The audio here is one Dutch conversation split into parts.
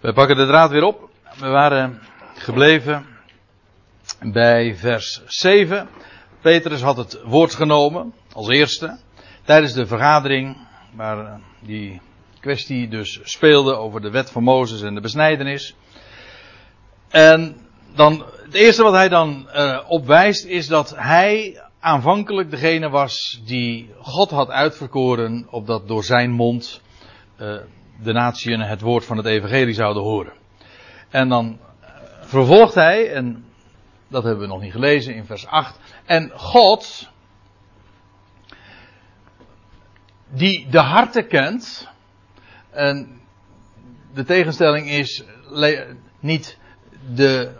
We pakken de draad weer op. We waren gebleven bij vers 7. Petrus had het woord genomen als eerste tijdens de vergadering waar die kwestie dus speelde over de wet van Mozes en de besnijdenis. En dan, het eerste wat hij dan uh, opwijst is dat hij aanvankelijk degene was die God had uitverkoren opdat door zijn mond uh, de natieën het woord van het evangelie zouden horen. En dan vervolgt hij, en dat hebben we nog niet gelezen in vers 8, en God, die de harten kent, en de tegenstelling is niet de,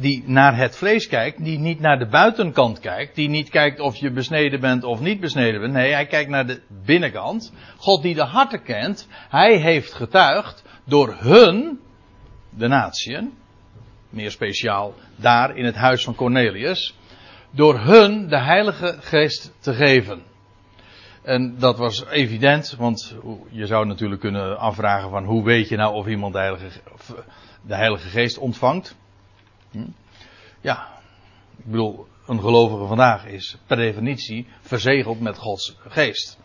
die naar het vlees kijkt, die niet naar de buitenkant kijkt, die niet kijkt of je besneden bent of niet besneden bent. Nee, hij kijkt naar de binnenkant. God die de harten kent, hij heeft getuigd door hun, de natieën, meer speciaal daar in het huis van Cornelius, door hun de Heilige Geest te geven. En dat was evident, want je zou natuurlijk kunnen afvragen van hoe weet je nou of iemand de Heilige, de Heilige Geest ontvangt. Hm? Ja, ik bedoel, een gelovige vandaag is per definitie verzegeld met Gods Geest.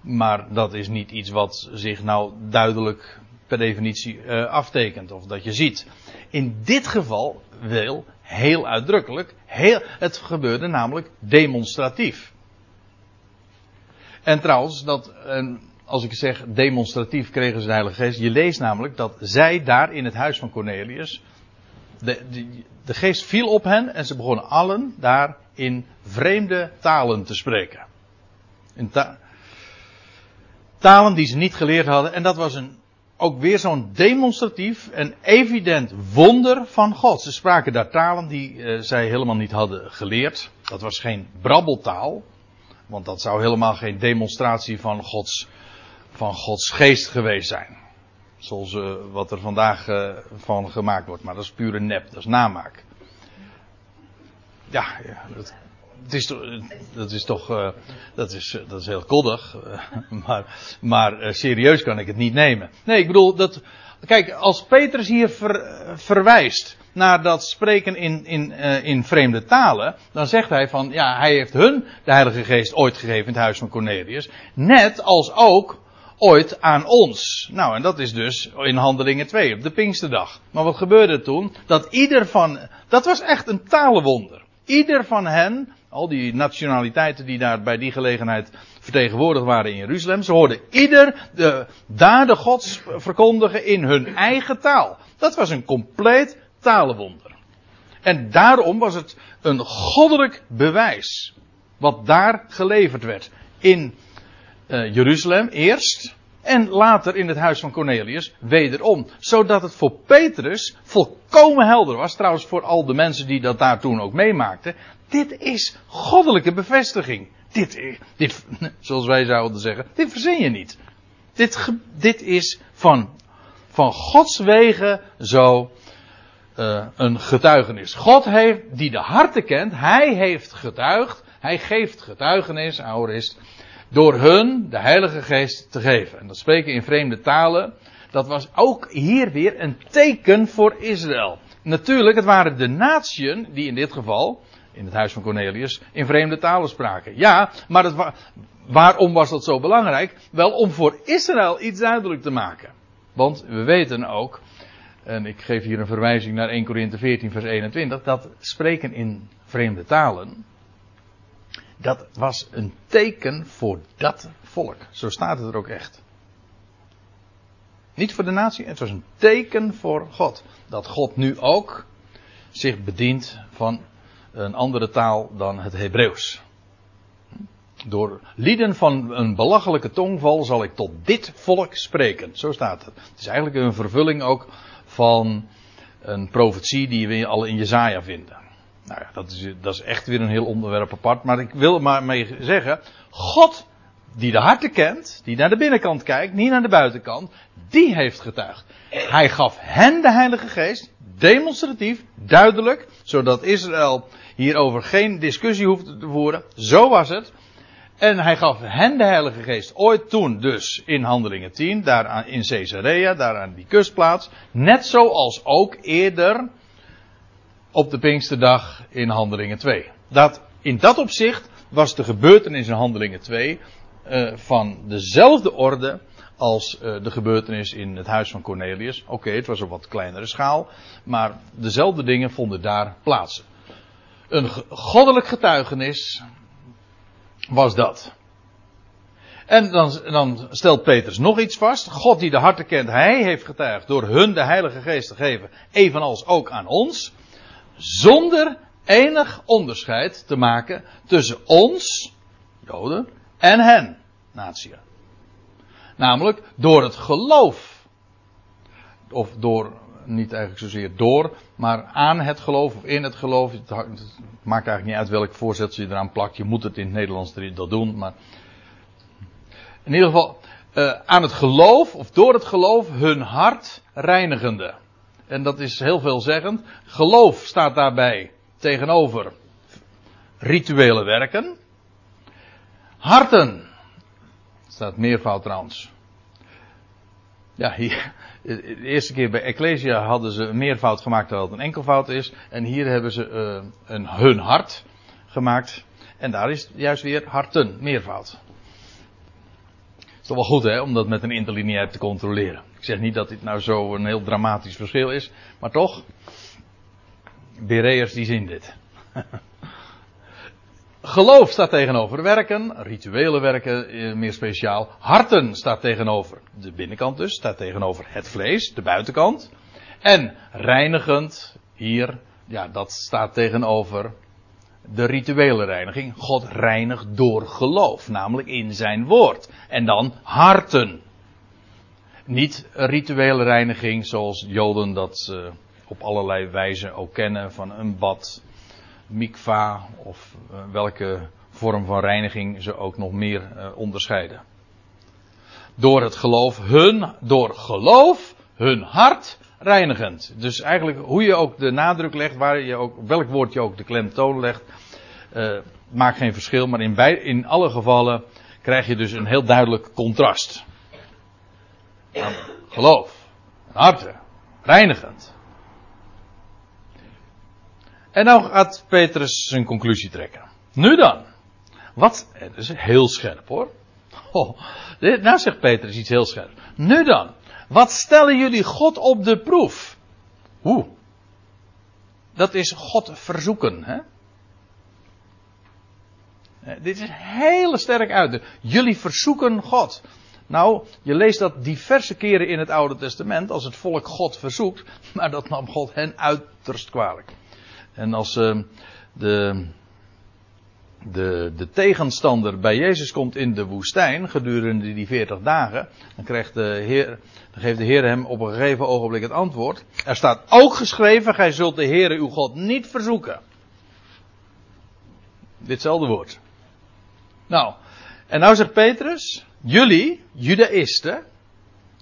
Maar dat is niet iets wat zich nou duidelijk per definitie uh, aftekent of dat je ziet. In dit geval wel heel uitdrukkelijk. Heel, het gebeurde namelijk demonstratief. En trouwens, dat, als ik zeg demonstratief kregen ze de Heilige Geest. Je leest namelijk dat zij daar in het huis van Cornelius. De, de, de geest viel op hen en ze begonnen allen daar in vreemde talen te spreken. Talen die ze niet geleerd hadden. En dat was een, ook weer zo'n demonstratief en evident wonder van God. Ze spraken daar talen die uh, zij helemaal niet hadden geleerd. Dat was geen brabbeltaal. Want dat zou helemaal geen demonstratie van Gods, van Gods geest geweest zijn. Zoals uh, wat er vandaag uh, van gemaakt wordt. Maar dat is pure nep, dat is namaak. Ja, ja dat, is, dat is toch, dat, is, dat is heel koddig. maar maar serieus kan ik het niet nemen. Nee, ik bedoel, dat, kijk, als Petrus hier ver, verwijst naar dat spreken in, in, in vreemde talen, dan zegt hij van, ja, hij heeft hun de Heilige Geest ooit gegeven in het huis van Cornelius, net als ook ooit aan ons. Nou, en dat is dus in Handelingen 2, op de Pinksterdag. Maar wat gebeurde toen? Dat ieder van, dat was echt een talenwonder. Ieder van hen, al die nationaliteiten die daar bij die gelegenheid vertegenwoordigd waren in Jeruzalem, ze hoorden ieder de daden gods verkondigen in hun eigen taal. Dat was een compleet talenwonder. En daarom was het een goddelijk bewijs. Wat daar geleverd werd. In uh, Jeruzalem eerst. En later in het huis van Cornelius wederom. Zodat het voor Petrus volkomen helder was. Trouwens voor al de mensen die dat daar toen ook meemaakten. Dit is goddelijke bevestiging. Dit, dit zoals wij zouden zeggen, dit verzin je niet. Dit, dit is van, van Gods wegen zo uh, een getuigenis. God heeft, die de harten kent, hij heeft getuigd, hij geeft getuigenis, aorist, door hun de Heilige Geest te geven. En dat spreken in vreemde talen, dat was ook hier weer een teken voor Israël. Natuurlijk, het waren de natieën die in dit geval, in het huis van Cornelius, in vreemde talen spraken. Ja, maar waarom was dat zo belangrijk? Wel om voor Israël iets duidelijk te maken. Want we weten ook en ik geef hier een verwijzing naar 1 Korinthe 14 vers 21, dat spreken in vreemde talen, dat was een teken voor dat volk. Zo staat het er ook echt. Niet voor de natie, het was een teken voor God. Dat God nu ook zich bedient van een andere taal dan het Hebreeuws. Door lieden van een belachelijke tongval zal ik tot dit volk spreken. Zo staat het. Het is eigenlijk een vervulling ook van een profetie die we al in Jezaja vinden. Nou ja, dat is, dat is echt weer een heel onderwerp apart. Maar ik wil maar mee zeggen, God die de harten kent, die naar de binnenkant kijkt, niet naar de buitenkant, die heeft getuigd. Hij gaf hen de Heilige Geest, demonstratief, duidelijk, zodat Israël hierover geen discussie hoefde te voeren. Zo was het. En hij gaf hen de Heilige Geest ooit toen dus in Handelingen 10, daar in Caesarea, daar aan die kustplaats. Net zoals ook eerder op de Pinksterdag in Handelingen 2. Dat, in dat opzicht was de gebeurtenis in Handelingen 2 uh, eh, van dezelfde orde als uh, de gebeurtenis in het huis van Cornelius. Oké, het was op wat kleinere schaal, maar dezelfde dingen vonden daar plaats. Een goddelijk getuigenis was dat. En dan, dan, stelt Petrus nog iets vast. God die de harten kent, hij heeft getuigd door hun de Heilige Geest te geven, evenals ook aan ons. Zonder enig onderscheid te maken tussen ons, Joden, en hen, natie. Namelijk door het geloof. Of door, niet eigenlijk zozeer door, maar aan het geloof of in het geloof. Het maakt eigenlijk niet uit welk voorzetsel je eraan plakt. Je moet het in het Nederlands dat doen, maar. In ieder geval, uh, aan het geloof, of door het geloof, hun hart reinigende. En dat is heel veelzeggend. Geloof staat daarbij tegenover rituele werken. Harten. Staat meervoud trouwens. Ja, hier, de eerste keer bij Ecclesia hadden ze een meervoud gemaakt terwijl het een enkelvoud is. En hier hebben ze uh, een hun hart gemaakt. En daar is juist weer harten, meervoud. Is toch wel goed hè, om dat met een interlineair te controleren. Ik zeg niet dat dit nou zo een heel dramatisch verschil is, maar toch. Bereërs die zien dit. Geloof staat tegenover werken, rituele werken eh, meer speciaal. Harten staat tegenover de binnenkant dus, staat tegenover het vlees, de buitenkant. En reinigend, hier, ja, dat staat tegenover de rituele reiniging. God reinigt door geloof, namelijk in zijn woord. En dan harten. Niet rituele reiniging zoals Joden dat uh, op allerlei wijzen ook kennen, van een bad, mikva of uh, welke vorm van reiniging ze ook nog meer uh, onderscheiden. Door het geloof, hun, door geloof, hun hart reinigend. Dus eigenlijk hoe je ook de nadruk legt, waar je ook, welk woord je ook de klemtoon legt, uh, maakt geen verschil. Maar in, bij, in alle gevallen krijg je dus een heel duidelijk contrast. Geloof, harten, reinigend. En nou gaat Petrus zijn conclusie trekken. Nu dan. Wat? Het is heel scherp hoor. Oh, nou zegt Petrus iets heel scherp. Nu dan. Wat stellen jullie God op de proef? Hoe? Dat is God verzoeken. Hè? Eh, dit is hele sterk uit. Jullie verzoeken God. Nou, je leest dat diverse keren in het Oude Testament als het volk God verzoekt, maar dat nam God hen uiterst kwalijk. En als uh, de, de, de tegenstander bij Jezus komt in de woestijn gedurende die 40 dagen, dan, krijgt de Heer, dan geeft de Heer hem op een gegeven ogenblik het antwoord. Er staat ook geschreven: Gij zult de Heere uw God niet verzoeken. Ditzelfde woord. Nou, en nou zegt Petrus, jullie, judaïsten,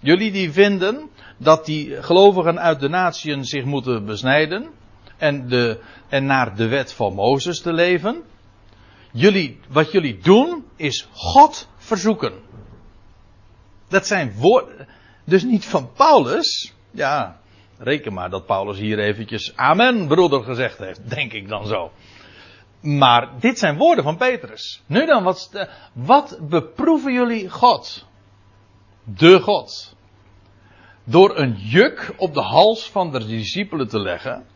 jullie die vinden dat die gelovigen uit de natieën zich moeten besnijden en, de, en naar de wet van Mozes te leven. Jullie, wat jullie doen is God verzoeken. Dat zijn woorden, dus niet van Paulus. Ja, reken maar dat Paulus hier eventjes amen broeder gezegd heeft, denk ik dan zo. Maar dit zijn woorden van Petrus. Nu dan, wat, wat beproeven jullie God? De God. Door een juk op de hals van de discipelen te leggen.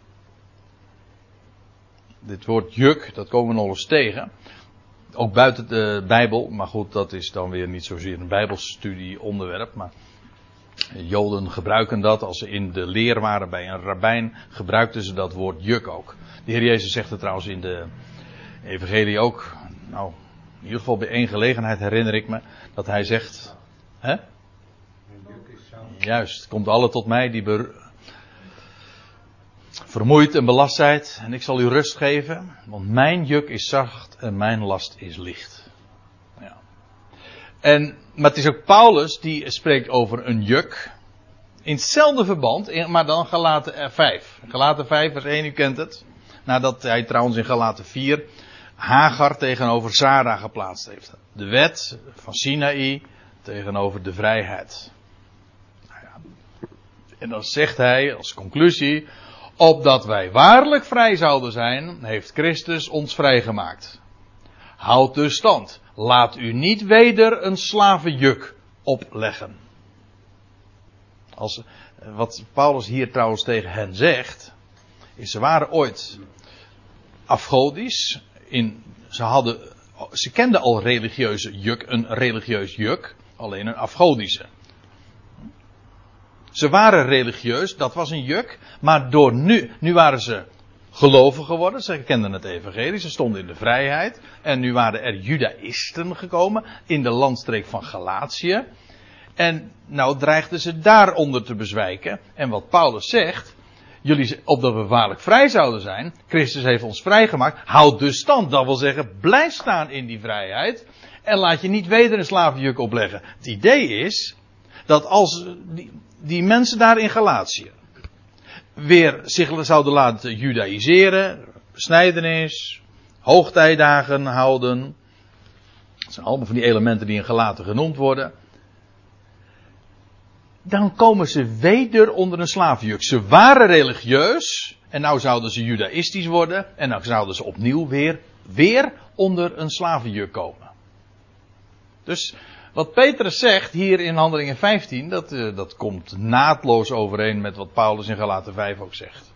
Dit woord juk, dat komen we nog eens tegen. Ook buiten de Bijbel, maar goed, dat is dan weer niet zozeer een Bijbelstudie onderwerp. Maar Joden gebruiken dat als ze in de leer waren bij een rabbijn, gebruikten ze dat woord juk ook. De Heer Jezus zegt het trouwens in de Evangelie ook. Nou, in ieder geval bij één gelegenheid herinner ik me dat hij zegt. Hè? Juist, komt alle tot mij die vermoeid en belast zijt, en ik zal u rust geven, want mijn juk is zacht en mijn last is licht. Ja. En, maar het is ook Paulus die spreekt over een juk. In hetzelfde verband, maar dan Galaten 5. Galaten 5 vers 1, u kent het. Nadat hij trouwens in Galaten 4 Hagar tegenover Sarah geplaatst heeft. De wet van Sinaï tegenover de vrijheid. Nou. En dan zegt hij als conclusie, opdat wij waarlijk vrij zouden zijn, heeft Christus ons vrijgemaakt. Houd dus stand. Laat u niet weder een slavenjuk opleggen. Als, wat Paulus hier trouwens tegen hen zegt, is ze waren ooit afgodisch. In, ze, hadden, ze kenden al religieuze juk, een religieus juk, alleen een afgodische. Ze waren religieus, dat was een juk, maar door nu, nu waren ze gelovig geworden, ze kenden het evangelie, ze stonden in de vrijheid, en nu waren er judaïsten gekomen in de landstreek van Galatië. En nou dreigden ze daaronder te bezwijken. En wat Paulus zegt, jullie, opdat we waarlijk vrij zouden zijn, Christus heeft ons vrijgemaakt, houd dus stand. Dat wil zeggen, blijf staan in die vrijheid. En laat je niet weder een slavenjuk opleggen. Het idee is, dat als die, mensen daar in Galatië weer zich zouden laten judaïseren, besnijdenis, hoogtijdagen houden. Dat zijn allemaal van die elementen die in Galaten genoemd worden dan komen ze weder onder een slavenjuk. Ze waren religieus en nou zouden ze judaïstisch worden en nou zouden ze opnieuw weer, weer onder een slavenjuk komen. Dus wat Petrus zegt hier in Handelingen 15, dat, uh, dat komt naadloos overeen met wat Paulus in Galaten 5 ook zegt.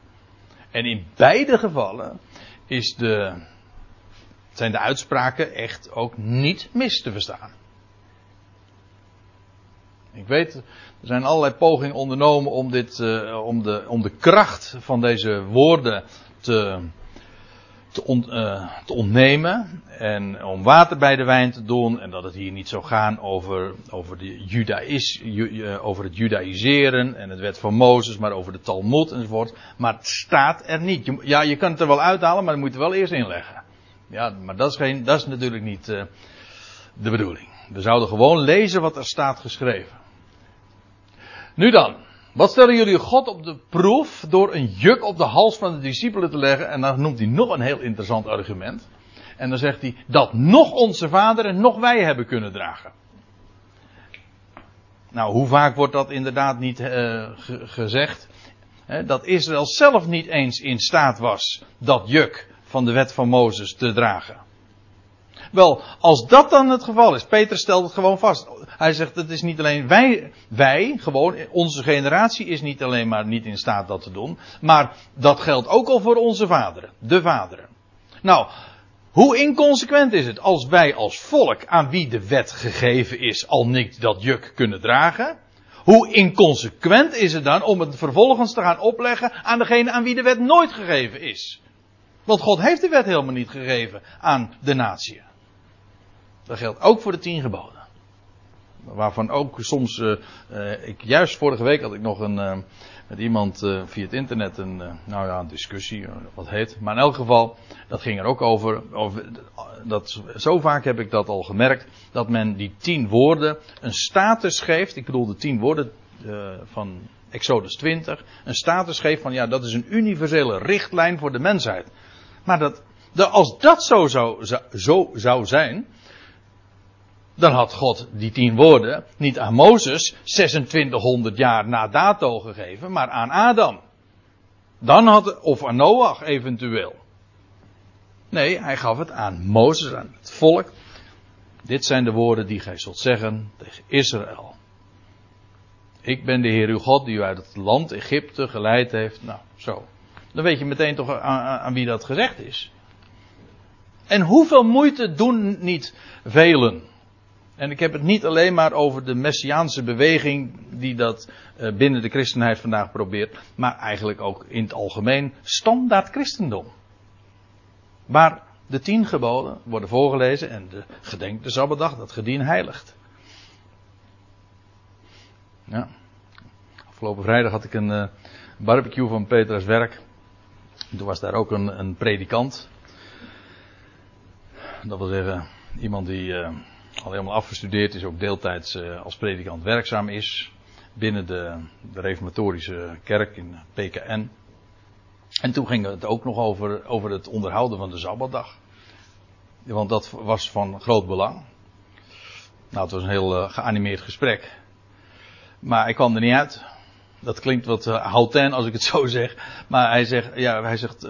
En in beide gevallen is de, zijn de uitspraken echt ook niet mis te verstaan. Ik weet, er zijn allerlei pogingen ondernomen om, dit, uh, om, de, om de kracht van deze woorden te, te, on, uh, te, ontnemen. En om water bij de wijn te doen. En dat het hier niet zou gaan over, over, de Judaïs, ju, uh, over het judaïseren en het wet van Mozes, maar over de Talmud enzovoort. Maar het staat er niet. Ja, je kan het er wel uithalen, maar dan moet je wel eerst inleggen. Ja, maar dat is, geen, dat is natuurlijk niet de bedoeling. We zouden gewoon lezen wat er staat geschreven. Nu dan, wat stellen jullie God op de proef door een juk op de hals van de discipelen te leggen? En dan noemt hij nog een heel interessant argument. En dan zegt hij dat nog onze vaderen, nog wij hebben kunnen dragen. Nou, hoe vaak wordt dat inderdaad niet uh, gezegd? He, dat Israël zelf niet eens in staat was dat juk van de wet van Mozes te dragen. Wel, als dat dan het geval is, Peter stelt het gewoon vast. Hij zegt, het is niet alleen wij, wij, gewoon, onze generatie is niet alleen maar niet in staat dat te doen, maar dat geldt ook al voor onze vaderen, de vaderen. Nou, hoe inconsequent is het als wij als volk aan wie de wet gegeven is al niet dat juk kunnen dragen? Hoe inconsequent is het dan om het vervolgens te gaan opleggen aan degene aan wie de wet nooit gegeven is? Want God heeft de wet helemaal niet gegeven aan de natie. Dat geldt ook voor de tien geboden. Waarvan ook soms, uh, uh, ik, juist vorige week had ik nog een, uh, met iemand via het internet een, nou ja, een discussie, wat heet. Maar in elk geval, dat ging er ook over, over dat, zo vaak heb ik dat al gemerkt, dat men die tien woorden een status geeft. Ik bedoel de tien woorden van Exodus 20. Een status geeft van, ja, dat is een universele richtlijn voor de mensheid. Maar dat, dat als dat zo zou, zo zou zijn, dan had God die tien woorden niet aan Mozes 2600 jaar na dato gegeven, maar aan Adam. Dan had, of aan Noach eventueel. Nee, hij gaf het aan Mozes, aan het volk. Dit zijn de woorden die gij zult zeggen tegen Israël. Ik ben de Heer uw God die u uit het land Egypte geleid heeft. Nou, zo. Dan weet je meteen toch aan, aan wie dat gezegd is. En hoeveel moeite doen niet velen en ik heb het niet alleen maar over de messiaanse beweging die dat uh, binnen de christenheid vandaag probeert, maar eigenlijk ook in het algemeen standaard christendom. Waar de tien geboden worden voorgelezen en de gedenk de Sabbatdag, dat gedien heiligt. Ja. Afgelopen vrijdag had ik een uh, barbecue van Petrus Werk. Toen was daar ook een, een predikant. Dat wil zeggen, iemand die uh, al helemaal afgestudeerd is, ook deeltijds uh, als predikant werkzaam is binnen de, de reformatorische kerk in PKN. En toen ging het ook nog over, over het onderhouden van de Sabbatdag. Want dat was van groot belang. Nou, het was een heel uh, geanimeerd gesprek. Maar ik kwam er niet uit. Dat klinkt wat houten als ik het zo zeg. Maar hij zegt, ja, hij zegt,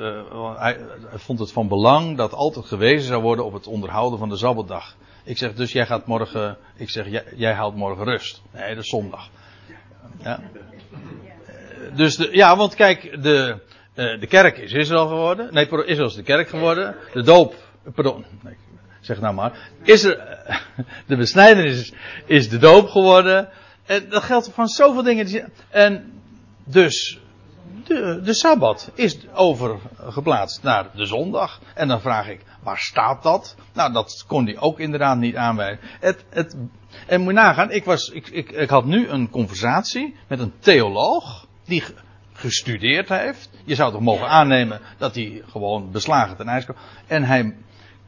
hij, vond het van belang dat altijd gewezen zou worden op het onderhouden van de Sabbatdag. Ik zeg, dus jij gaat morgen, ik zeg, jij, jij haalt morgen rust. Nee, dat is zondag. Ja. Dus de, ja, want kijk, de, de kerk is Israël geworden. Nee, Israël is de kerk geworden. De doop, pardon, nee, zeg nou maar. Is er, de besnijdenis is, is de doop geworden. En dat geldt van zoveel dingen. En dus, de, de Sabbat is overgeplaatst naar de zondag. En dan vraag ik, waar staat dat? Nou, dat kon hij ook inderdaad niet aanwijzen. Het, het, en moet je nagaan, ik, was, ik, ik, ik had nu een conversatie met een theoloog. Die gestudeerd heeft. Je zou toch mogen aannemen dat hij gewoon beslagen ten ijs kwam. En hij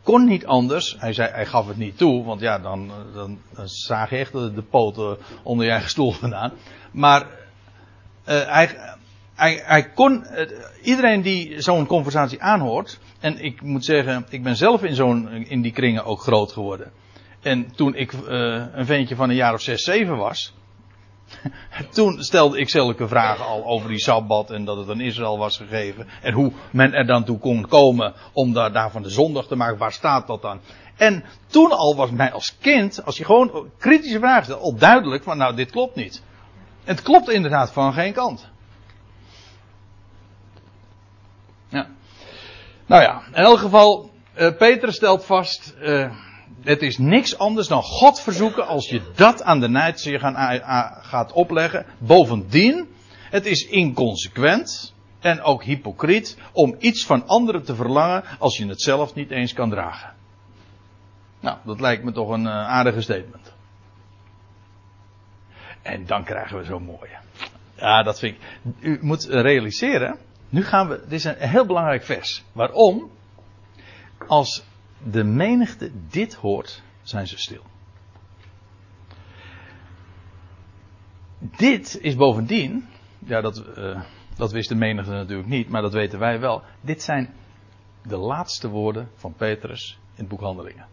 kon niet anders. Hij, zei, hij gaf het niet toe, want ja, dan, dan, je echt de, poten onder je eigen stoel vandaan. Maar uh, hij, hij, kon, uh, iedereen die zo'n conversatie aanhoort, en ik moet zeggen, ik ben zelf in, zo'n, in die kringen ook groot geworden. En toen ik uh, een ventje van een jaar of zes, zeven was, Toen stelde ik zulke vragen al over die Sabbat en dat het aan Israël was gegeven. En hoe men er dan toe kon komen om daar, daarvan de zondag te maken. Waar staat dat dan? En toen al was mij als kind, als je gewoon kritische vragen stelt, al duidelijk van nou dit klopt niet. Het klopt inderdaad van geen kant. Nou ja, in elk geval, uh, Peter stelt vast, uh, het is niks anders dan God verzoeken als je dat aan de natie gaat opleggen. Bovendien, het is inconsequent en ook hypocriet om iets van anderen te verlangen als je het zelf niet eens kan dragen. Nou, dat lijkt me toch een uh, aardige statement. En dan krijgen we zo'n mooie. Ja, dat vind ik. U moet realiseren. Nu gaan we. Dit is een heel belangrijk vers. Waarom? Als de menigte dit hoort, zijn ze stil. Dit is bovendien, ja, dat, uh, dat wist de menigte natuurlijk niet, maar dat weten wij wel. Dit zijn de laatste woorden van Petrus in het boek Handelingen.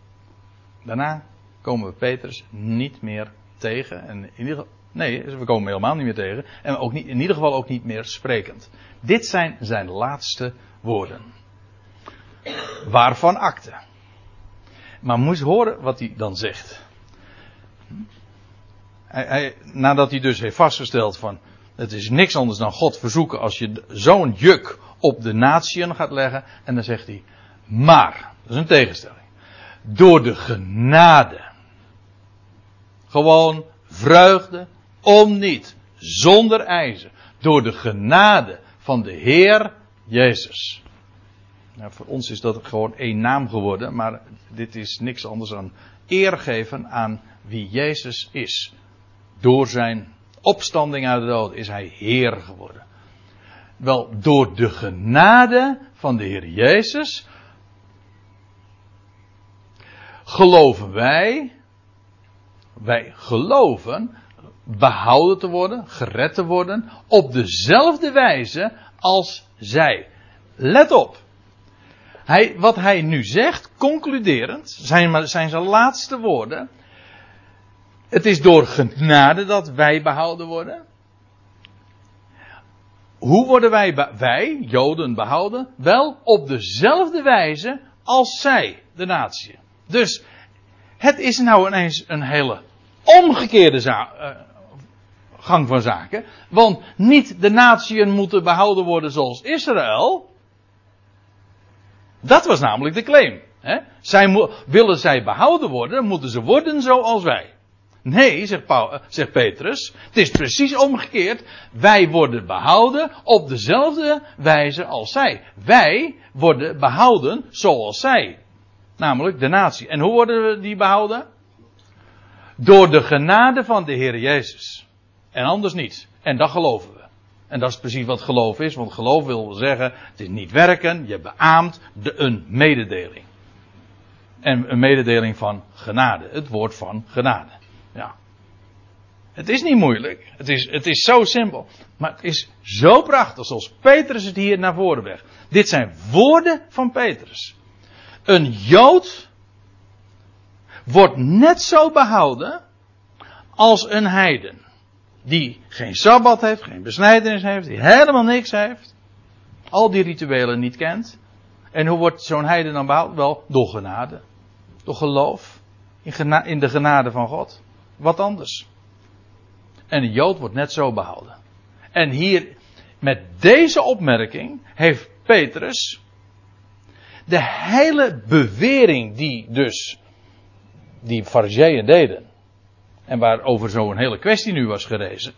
Daarna komen we Petrus niet meer tegen. En in ieder geval, nee, we komen helemaal niet meer tegen. En ook niet, in ieder geval ook niet meer sprekend. Dit zijn zijn laatste woorden. Waarvan akte. Maar moest horen wat hij dan zegt. Hij, hij, nadat hij dus heeft vastgesteld van het is niks anders dan God verzoeken als je zo'n juk op de natieën gaat leggen. En dan zegt hij, maar, dat is een tegenstelling. Door de genade. Gewoon vreugde om niet. Zonder eisen. Door de genade van de Heer Jezus. Nou, voor ons is dat gewoon één naam geworden, maar dit is niks anders dan eer geven aan wie Jezus is. Door zijn opstanding uit de dood is hij Heer geworden. Wel, door de genade van de Heer Jezus geloven wij, wij geloven behouden te worden, gered te worden, op dezelfde wijze als zij. Let op. Hij, wat hij nu zegt, concluderend, zijn, zijn zijn laatste woorden. Het is door genade dat wij behouden worden. Hoe worden wij, wij, Joden, behouden? Wel op dezelfde wijze als zij, de natie. Dus het is nou ineens een hele omgekeerde uh, gang van zaken. Want niet de natieën moeten behouden worden zoals Israël. Dat was namelijk de claim. Hè? Zij willen zij behouden worden, moeten ze worden zoals wij. Nee, zegt, eh, zegt Petrus, het is precies omgekeerd. Wij worden behouden op dezelfde wijze als zij. Wij worden behouden zoals zij. Namelijk de natie. En hoe worden we die behouden? Door de genade van de Heer Jezus. En anders niet. En dat geloven we. En dat is precies wat geloof is, want geloof wil zeggen, het is niet werken, je beaamt de, een mededeling. En een mededeling van genade, het woord van genade. Ja. Het is niet moeilijk, het is, het is zo simpel, maar het is zo prachtig zoals Petrus het hier naar voren brengt. Dit zijn woorden van Petrus. Een Jood wordt net zo behouden als een heiden. Die geen sabbat heeft, geen besnijdenis heeft, die helemaal niks heeft. Al die rituelen niet kent. En hoe wordt zo'n heiden dan behouden? Wel, door genade. Door geloof. In, in de genade van God. Wat anders. En de Jood wordt net zo behouden. En hier, met deze opmerking, heeft Petrus de hele bewering die dus die fariseeën deden. En waarover zo'n hele kwestie nu was gerezen.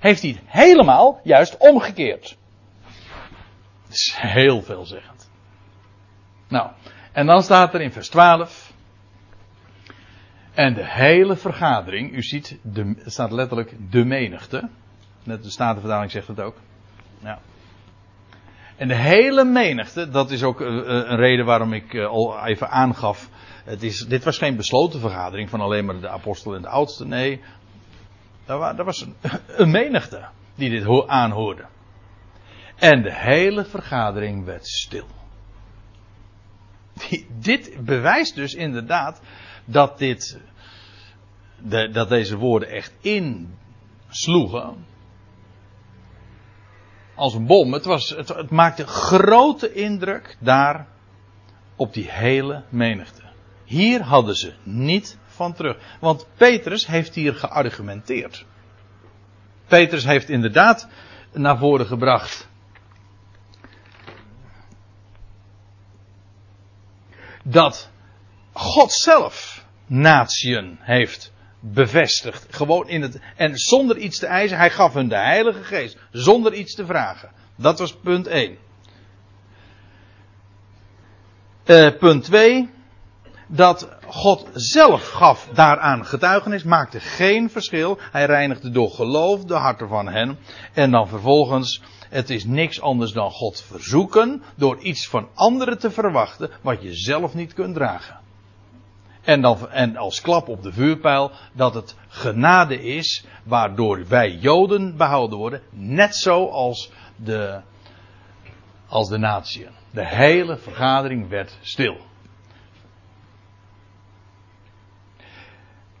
Heeft hij helemaal juist omgekeerd. Dat is heel veelzeggend. Nou, en dan staat er in vers 12. En de hele vergadering, u ziet, de, staat letterlijk de menigte. Net de Statenvertaling zegt het ook. Ja. En de hele menigte, dat is ook eh, eh, een reden waarom ik eh, al even aangaf. Het is, dit was geen besloten vergadering van alleen maar de apostel en de oudste. Nee, er was een, een menigte die dit aanhoorde. En de hele vergadering werd stil. dit bewijst dus inderdaad dat, dit, dat deze woorden echt insloegen. Als een bom. Het, was, het, het maakte grote indruk daar op die hele menigte. Hier hadden ze niet van terug. Want Petrus heeft hier geargumenteerd. Petrus heeft inderdaad naar voren gebracht dat God zelf natieën heeft bevestigd. Gewoon in het, en zonder iets te eisen, hij gaf hun de Heilige Geest. Zonder iets te vragen. Dat was punt 1. Uh, eh, punt 2. Dat God zelf gaf daaraan getuigenis, maakte geen verschil. Hij reinigde door geloof de harten van hen. En dan vervolgens het is niks anders dan God verzoeken door iets van anderen te verwachten wat je zelf niet kunt dragen. En, dan, en als klap op de vuurpijl dat het genade is waardoor wij Joden behouden worden, net zo als de, als de natieën. De hele vergadering werd stil.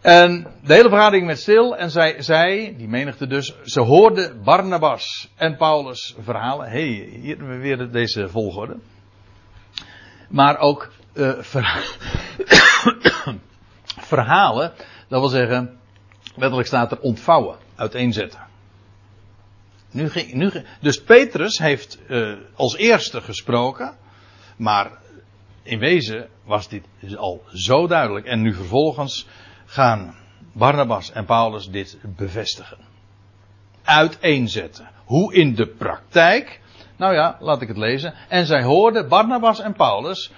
En de hele vergadering werd stil en zij, zij, die menigte dus, ze hoorden Barnabas en Paulus verhalen. Hé, hey, hier hebben we weer deze volgorde. Maar ook uh, verhalen, dat wil zeggen, letterlijk staat er ontvouwen, uiteenzetten. Nu ging, nu dus Petrus heeft uh, als eerste gesproken, maar in wezen was dit al zo duidelijk. En nu vervolgens gaan Barnabas en Paulus dit bevestigen. Uiteenzetten. Hoe in de praktijk. Nou ja, laat ik het lezen. En zij hoorden Barnabas en Paulus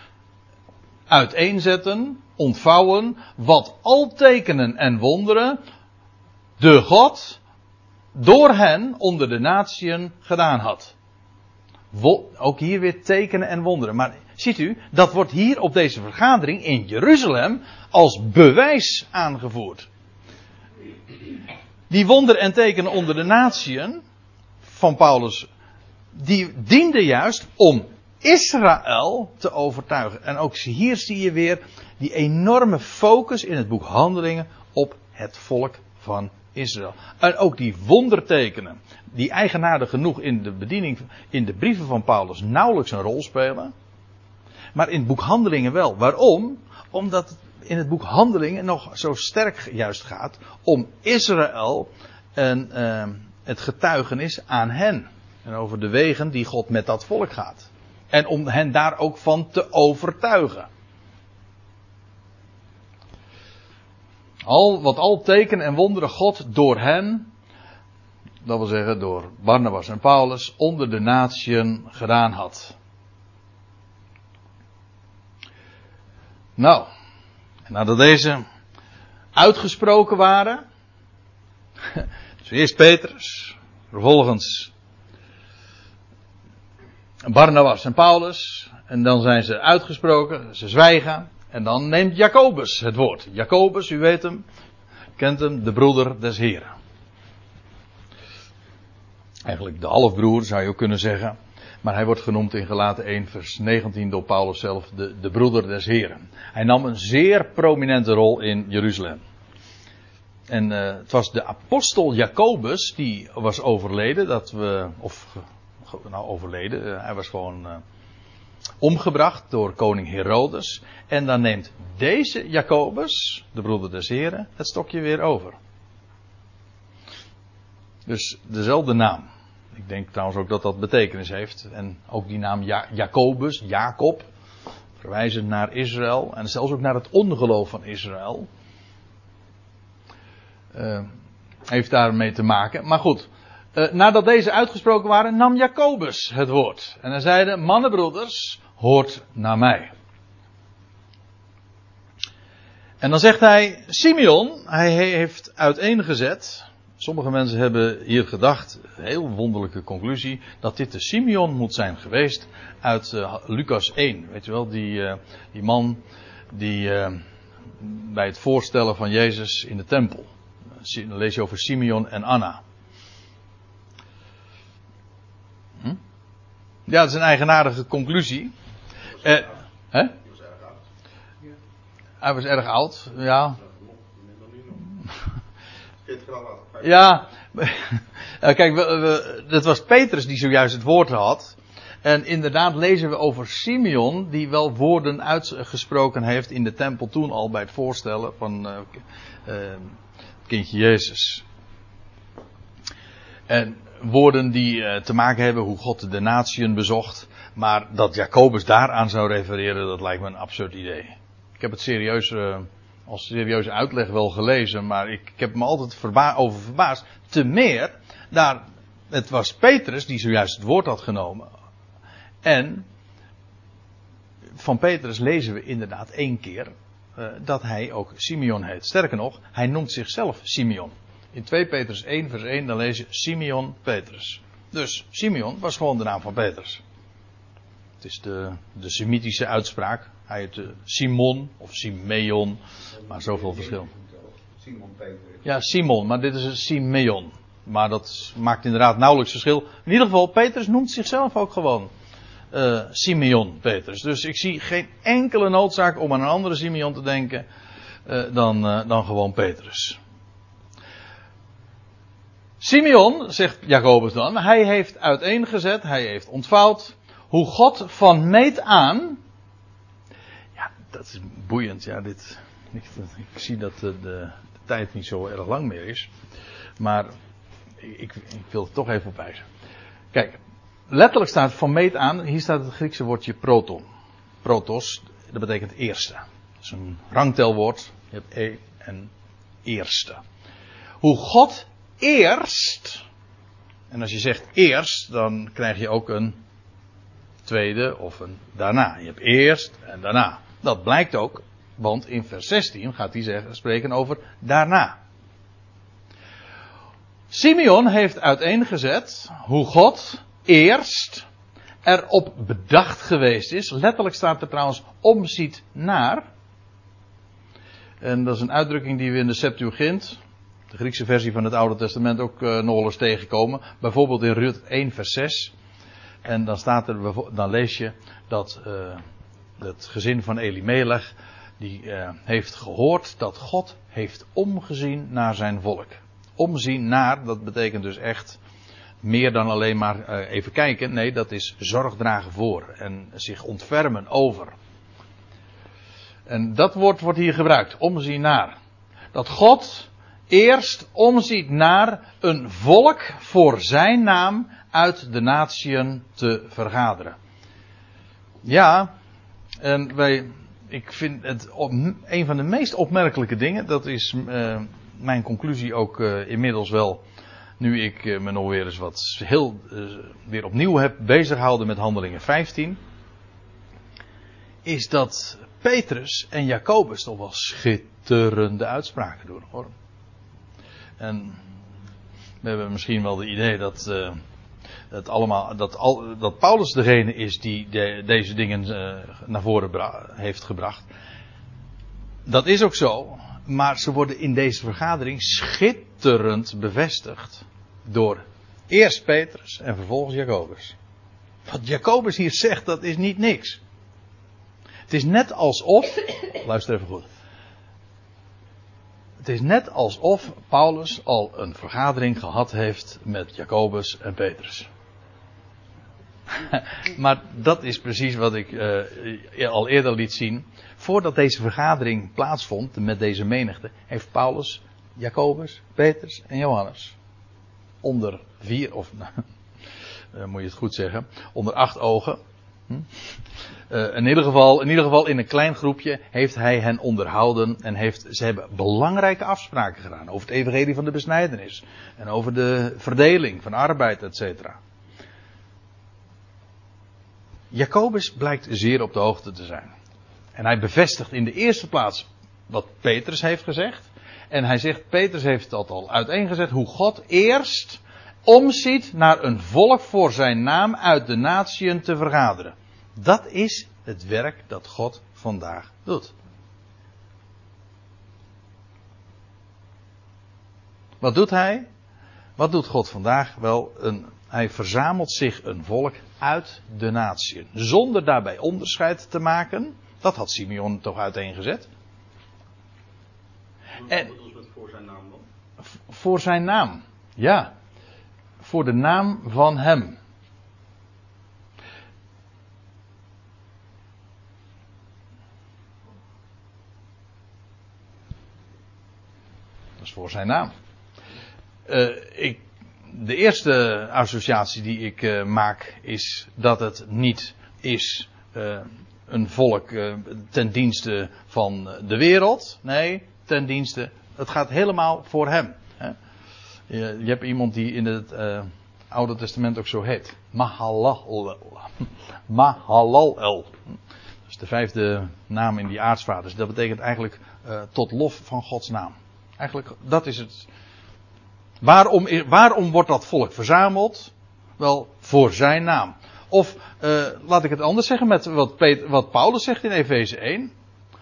uiteenzetten, ontvouwen, wat al tekenen en wonderen de God door hen onder de natieën gedaan had. Ook hier weer tekenen en wonderen. Maar ziet u, dat wordt hier op deze vergadering in Jeruzalem als bewijs aangevoerd. Die wonder en tekenen onder de natieën van Paulus, die dienden juist om Israël te overtuigen. En ook hier zie je weer die enorme focus in het boek Handelingen op het volk van Israël. En ook die wondertekenen, die eigenaardig genoeg in de bediening, in de brieven van Paulus nauwelijks een rol spelen. Maar in het boek Handelingen wel. Waarom? Omdat het in het boek Handelingen nog zo sterk juist gaat om Israël en uh, het getuigenis aan hen. En over de wegen die God met dat volk gaat. En om hen daar ook van te overtuigen. Al, wat al tekenen en wonderen God door hen, dat wil zeggen door Barnabas en Paulus, onder de natieën gedaan had. Nou, nadat deze uitgesproken waren, dus eerst Petrus, vervolgens Barnabas en Paulus, en dan zijn ze uitgesproken, ze zwijgen, en dan neemt Jacobus het woord. Jacobus, u weet hem, kent hem, de broeder des Heren. Eigenlijk de halfbroer zou je ook kunnen zeggen. Maar hij wordt genoemd in Gelaten 1 vers 19 door Paulus zelf de, de broeder des Heren. Hij nam een zeer prominente rol in Jeruzalem. En uh, het was de apostel Jacobus die was overleden. Dat we, of nou overleden, uh, hij was gewoon uh, omgebracht door koning Herodes. En dan neemt deze Jacobus, de broeder des Heren, het stokje weer over. Dus dezelfde naam. Ik denk trouwens ook dat dat betekenis heeft. En ook die naam ja Jacobus, Jacob, verwijzend naar Israël. En zelfs ook naar het ongeloof van Israël. Uh, heeft daarmee te maken. Maar goed, uh, nadat deze uitgesproken waren, nam Jacobus het woord. En hij zeide, mannenbroeders, hoort naar mij. En dan zegt hij, Simeon, hij heeft uiteengezet. Sommige mensen hebben hier gedacht, heel wonderlijke conclusie, dat dit de Simeon moet zijn geweest uit uh, Lucas 1. Weet je wel, die, uh, die man die bij het voorstellen van Jezus in de tempel. Dan lees je over Simeon en Anna. Hm? Ja, dat is een eigenaardige conclusie. Eh, hè? Hij was erg oud, ja. Ja, kijk, we, dat was Petrus die zojuist het woord had. En inderdaad lezen we over Simeon, die wel woorden uitgesproken heeft in de tempel toen al bij het voorstellen van uh, uh, het kindje Jezus. En woorden die uh, te maken hebben hoe God de natieën bezocht. Maar dat Jacobus daaraan zou refereren, dat lijkt me een absurd idee. Ik heb het serieus als serieuze uitleg wel gelezen, maar ik, heb me altijd over verbaasd. Te meer, daar, het was Petrus die zojuist het woord had genomen. En van Petrus lezen we inderdaad één keer uh, dat hij ook Simeon heet. Sterker nog, hij noemt zichzelf Simeon. In 2 Petrus 1 vers 1 dan lees je Simeon Petrus. Dus Simeon was gewoon de naam van Petrus. Het is de, de Semitische uitspraak. Hij heet Simon of Simeon, maar zoveel verschil. Simon. Ja, Simon, maar dit is een Simeon. Maar dat maakt inderdaad nauwelijks verschil. In ieder geval, Petrus noemt zichzelf ook gewoon uh, Simeon Petrus. Dus ik zie geen enkele noodzaak om aan een andere Simeon te denken uh, dan, uh, dan gewoon Petrus. Simeon, zegt Jacobus dan, hij heeft uiteengezet, hij heeft ontvouwd hoe God van meet aan. Ja, dat is boeiend. Ja, dit, ik, zie dat de, de, tijd niet zo erg lang meer is. Maar ik, ik wil het toch even op wijzen. Kijk, letterlijk staat van meet aan, hier staat het Griekse woordje proton. Protos, dat betekent eerste. Dat is een rangtelwoord. Je hebt e en eerste. Hoe God eerst, en als je zegt eerst, dan krijg je ook een tweede of een daarna. Je hebt eerst en daarna. Dat blijkt ook, want in vers 16 gaat hij zeggen, spreken over daarna. Simeon heeft uiteengezet hoe God eerst erop bedacht geweest is. Letterlijk staat er trouwens omziet naar. En dat is een uitdrukking die we in de Septuagint, de Griekse versie van het Oude Testament, ook uh, eens tegenkomen. Bijvoorbeeld in Rut 1 vers 6. En dan staat er, dan lees je dat uh, het gezin van Elimelech, die uh, heeft gehoord dat God heeft omgezien naar zijn volk. Omzien naar, dat betekent dus echt meer dan alleen maar even kijken. Nee, dat is zorg dragen voor en zich ontfermen over. En dat woord wordt hier gebruikt, omzien naar. Dat God eerst omziet naar een volk voor zijn naam uit de natieën te vergaderen. Ja, en wij, ik vind het een van de meest opmerkelijke dingen, dat is uh, mijn conclusie ook uh, inmiddels wel, nu ik uh, me nog weer eens wat heel, weer opnieuw heb bezighouden met handelingen 15, is dat Petrus en Jacobus toch wel schitterende uitspraken doen hoor. En we hebben misschien wel de idee dat dat, allemaal, dat, al, dat Paulus degene is die de, deze dingen uh, naar voren heeft gebracht. Dat is ook zo, maar ze worden in deze vergadering schitterend bevestigd door eerst Petrus en vervolgens Jacobus. Wat Jacobus hier zegt, dat is niet niks. Het is net alsof, luister even goed. Het is net alsof Paulus al een vergadering gehad heeft met Jacobus en Petrus. maar dat is precies wat ik uh, al eerder liet zien. Voordat deze vergadering plaatsvond met deze menigte, heeft Paulus Jacobus, Petrus en Johannes onder vier, of uh, moet je het goed zeggen, onder acht ogen. Hm? Uh, in, ieder geval, in ieder geval in een klein groepje heeft hij hen onderhouden en heeft, ze hebben belangrijke afspraken gedaan over het evangelie van de besnijdenis en over de verdeling van arbeid, et cetera. Jacobus blijkt zeer op de hoogte te zijn. En hij bevestigt in de eerste plaats wat Petrus heeft gezegd. En hij zegt, Petrus heeft dat al uiteengezet, hoe God eerst omziet naar een volk voor zijn naam uit de natieën te vergaderen. Dat is het werk dat God vandaag doet. Wat doet hij? Wat doet God vandaag? Wel, een, hij verzamelt zich een volk uit de natieën. Zonder daarbij onderscheid te maken. Dat had Simeon toch uiteengezet. En, voor zijn naam dan? Voor zijn naam, ja. Voor de naam van hem. Dat is voor zijn naam. Uh, ik, de eerste associatie die ik uh, maak is dat het niet is uh, een volk ten dienste van de wereld. Nee, ten dienste. Het gaat helemaal voor hem. Je, hebt iemand die in het uh, Oude Testament ook zo heet. Mahalal. Mahalal. Dat is de vijfde naam in die aartsvaders. Dat betekent eigenlijk uh, tot lof van Gods naam. Eigenlijk, dat is het. Waarom, waarom wordt dat volk verzameld? Wel, voor zijn naam. Of, uh, laat ik het anders zeggen met wat, wat Paulus zegt in Efeze 1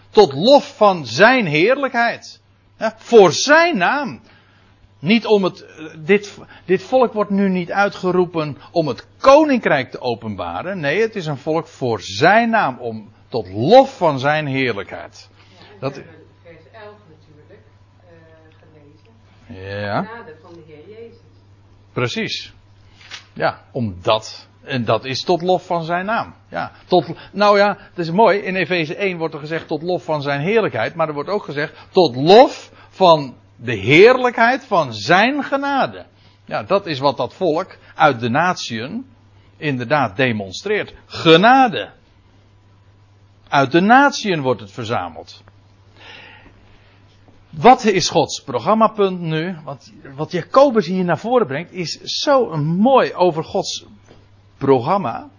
tot lof van zijn heerlijkheid. Ja, voor zijn naam. Niet om het, dit, dit volk wordt nu niet uitgeroepen om het koninkrijk te openbaren. Nee, het is een volk voor zijn naam, om, tot lof van zijn heerlijkheid. Ja, dat vers 11 natuurlijk uh, gelezen. Ja. Genade van de Heer Jezus. Precies. Ja, omdat en dat is tot lof van zijn naam. Ja, tot, nou ja, het is mooi. In Efeze 1 wordt er gezegd tot lof van zijn heerlijkheid. Maar er wordt ook gezegd tot lof van de heerlijkheid van zijn genade. Ja, dat is wat dat volk uit de natieën inderdaad demonstreert. Genade. Uit de natieën wordt het verzameld. Wat is Gods programmapunt nu? Wat, wat Jacobus hier naar voren brengt, is zo mooi over Gods programma.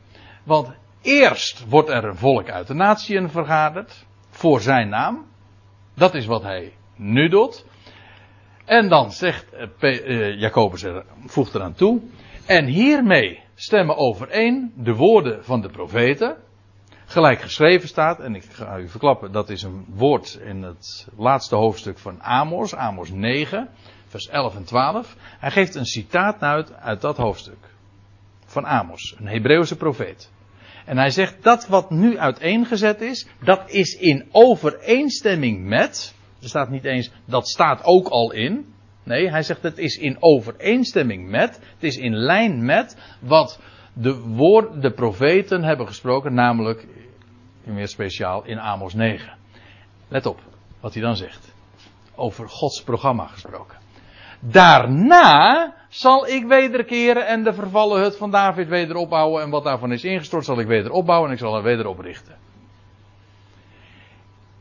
Want eerst wordt er een volk uit de natieën vergaderd. Voor zijn naam. Dat is wat hij nu doet. En dan zegt uh, Jacobus er, voegt eraan toe. En hiermee stemmen overeen de woorden van de profeten. Gelijk geschreven staat, en ik ga u verklappen, dat is een woord in het laatste hoofdstuk van Amos, Amos 9, vers 11 en 12. Hij geeft een citaat uit, uit dat hoofdstuk van Amos, een Hebreeuwse profeet. En hij zegt dat wat nu uiteengezet is, dat is in overeenstemming met. Er staat niet eens, dat staat ook al in. Nee, hij zegt het is in overeenstemming met, het is in lijn met wat de woord, de profeten hebben gesproken, namelijk, meer speciaal, in Amos 9. Let op wat hij dan zegt. Over Gods programma gesproken. Daarna zal ik wederkeren en de vervallen hut van David weder opbouwen. En wat daarvan is ingestort zal ik weder opbouwen en ik zal het weder oprichten.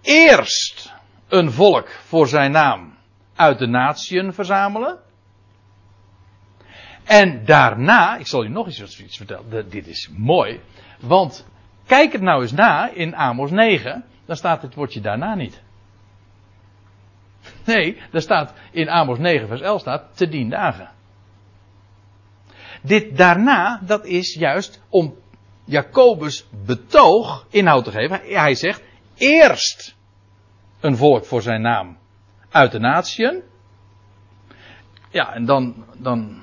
Eerst een volk voor zijn naam uit de natieën verzamelen. En daarna, ik zal u nog eens iets vertellen, dit is mooi. Want kijk het nou eens na in Amos 9, dan staat het woordje daarna niet. Nee, daar staat in Amos 9 vers 11 staat te dien dagen. Dit daarna, dat is juist om Jacobus betoog inhoud te geven. Hij zegt eerst een volk voor zijn naam uit de natieën. Ja, en dan, dan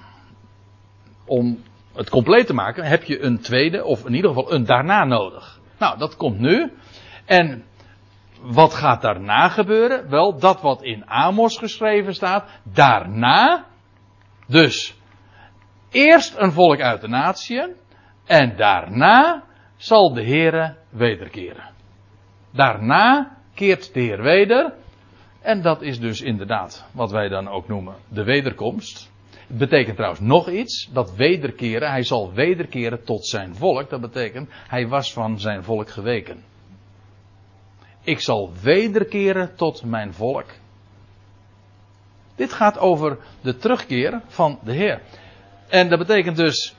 om het compleet te maken, heb je een tweede, of in ieder geval een daarna nodig. Nou, dat komt nu. En wat gaat daarna gebeuren? Wel, dat wat in Amos geschreven staat, daarna, dus eerst een volk uit de natie, en daarna zal de Heere wederkeren. Daarna keert de Heer weder, en dat is dus inderdaad wat wij dan ook noemen de wederkomst. Het betekent trouwens nog iets, dat wederkeren, hij zal wederkeren tot zijn volk. Dat betekent, hij was van zijn volk geweken. Ik zal wederkeren tot mijn volk. Dit gaat over de terugkeer van de Heer. En dat betekent dus,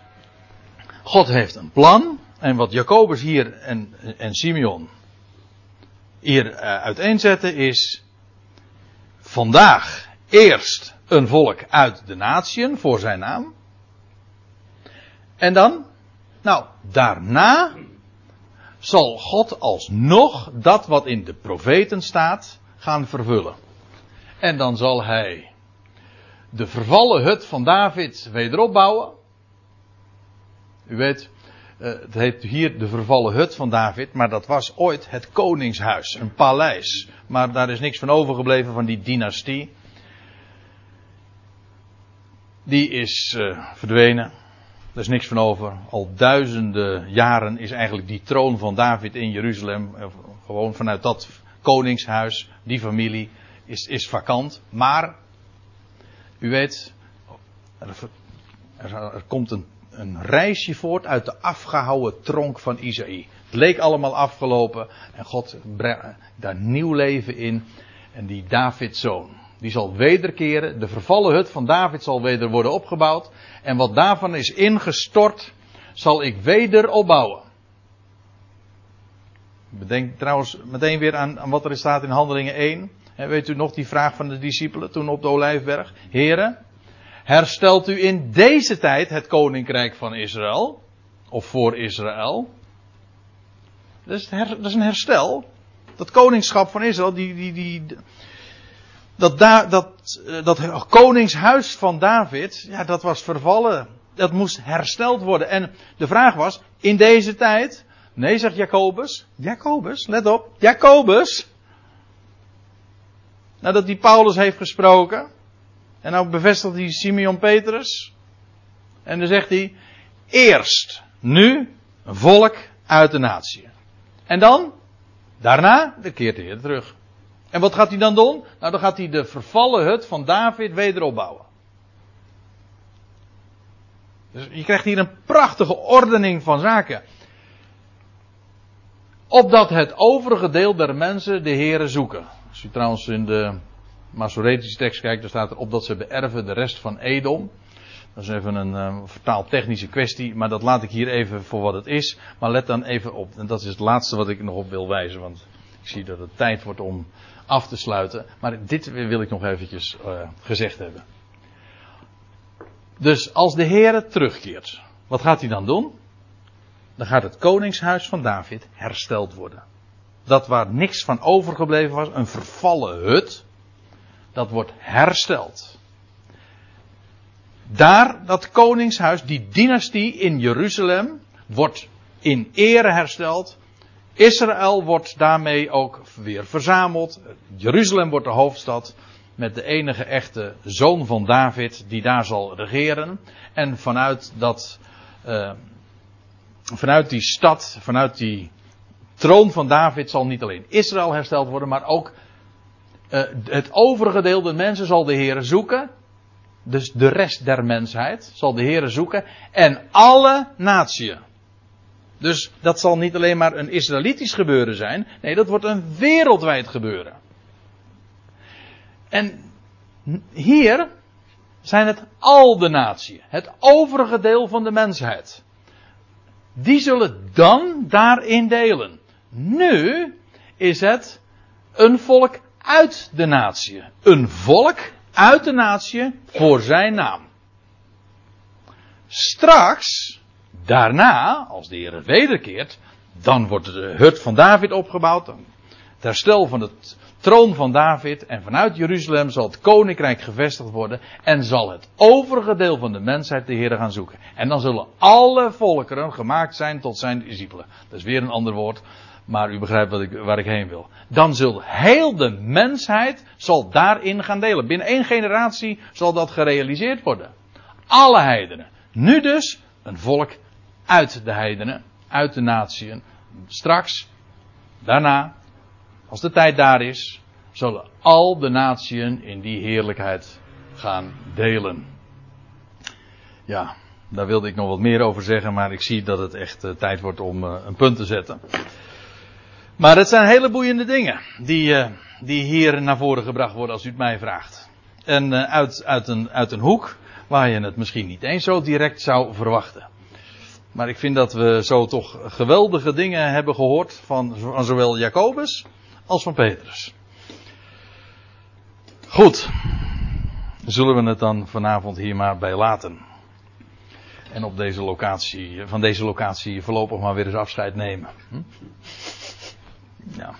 God heeft een plan. En wat Jacobus hier en, en Simeon hier uh, uiteenzetten is, vandaag eerst een volk uit de natieën voor zijn naam. En dan, nou, daarna zal God alsnog dat wat in de profeten staat gaan vervullen. En dan zal hij de vervallen hut van David wederop bouwen. U weet, eh, het heet hier de vervallen hut van David, maar dat was ooit het koningshuis, een paleis. Maar daar is niks van overgebleven van die dynastie. Die is uh, verdwenen. Er is niks van over. Al duizenden jaren is eigenlijk die troon van David in Jeruzalem, eh, gewoon vanuit dat koningshuis, die familie, is, is vakant. Maar, u weet, er, er komt een, een, reisje voort uit de afgehouwen tronk van Isaïe. Het leek allemaal afgelopen en God brengt daar nieuw leven in. En die Davids zoon, die zal wederkeren. De vervallen hut van David zal weder worden opgebouwd. En wat daarvan is ingestort, zal ik weder opbouwen. Bedenk trouwens meteen weer aan, aan wat er staat in Handelingen 1. He, weet u nog die vraag van de discipelen toen op de Olijfberg? Heren, herstelt u in deze tijd het koninkrijk van Israël? Of voor Israël? Dat is, dat is een herstel. Dat koningschap van Israël, die, die, die, dat, da, dat, dat koningshuis van David, ja, dat was vervallen. Dat moest hersteld worden. En de vraag was, in deze tijd? Nee, zegt Jacobus. Jacobus, let op. Jacobus. Nadat die Paulus heeft gesproken. En nou bevestigt hij Simeon Petrus. En dan zegt hij, eerst, nu, een volk uit de natie. En dan, daarna, de keert de Heer terug. En wat gaat hij dan doen? Nou, dan gaat hij de vervallen hut van David weder opbouwen. Dus je krijgt hier een prachtige ordening van zaken. Opdat het overige deel der mensen de heren zoeken. Als u trouwens in de Masoretische tekst kijkt, dan staat er op dat ze beërven de rest van Edom. Dat is even een uh, vertaaltechnische kwestie, maar dat laat ik hier even voor wat het is. Maar let dan even op, en dat is het laatste wat ik nog op wil wijzen, want ik zie dat het tijd wordt om af te sluiten. Maar dit wil ik nog eventjes uh, gezegd hebben. Dus als de Heer terugkeert, wat gaat hij dan doen? Dan gaat het koningshuis van David hersteld worden. Dat waar niks van overgebleven was, een vervallen hut, dat wordt hersteld. Daar, dat koningshuis, die dynastie in Jeruzalem, wordt in ere hersteld. Israël wordt daarmee ook weer verzameld. Jeruzalem wordt de hoofdstad met de enige echte zoon van David die daar zal regeren. En vanuit dat, uh, vanuit die stad, vanuit die troon van David zal niet alleen Israël hersteld worden, maar ook uh, het overige deel der mensen zal de Heer zoeken. Dus de rest der mensheid zal de Heer zoeken. En alle natieën. Dus dat zal niet alleen maar een Israëlitisch gebeuren zijn. Nee, dat wordt een wereldwijd gebeuren. En hier zijn het al de natieën. Het overige deel van de mensheid. Die zullen dan daarin delen. Nu is het een volk uit de natie. Een volk uit de natie voor zijn naam. Straks, daarna, als de Heer wederkeert, dan wordt de hut van David opgebouwd. Het herstel van het troon van David en vanuit Jeruzalem zal het koninkrijk gevestigd worden en zal het overige deel van de mensheid de Heer gaan zoeken. En dan zullen alle volkeren gemaakt zijn tot zijn discipelen. Dat is weer een ander woord, maar u begrijpt wat ik, waar ik heen wil. Dan zal heel de mensheid zal daarin gaan delen. Binnen één generatie zal dat gerealiseerd worden. Alle heidenen. Nu dus een volk uit de heidenen, uit de natieën. Straks, daarna, als de tijd daar is, zullen al de natieën in die heerlijkheid gaan delen. Ja, daar wilde ik nog wat meer over zeggen, maar ik zie dat het echt uh, tijd wordt om uh, een punt te zetten. Maar het zijn hele boeiende dingen die, uh, die hier naar voren gebracht worden als u het mij vraagt. En uit, uit, een, uit een hoek waar je het misschien niet eens zo direct zou verwachten. Maar ik vind dat we zo toch geweldige dingen hebben gehoord van, van zowel Jacobus als van Petrus. Goed. Zullen we het dan vanavond hier maar bij laten. En op deze locatie, van deze locatie voorlopig maar weer eens afscheid nemen. Hm? Ja.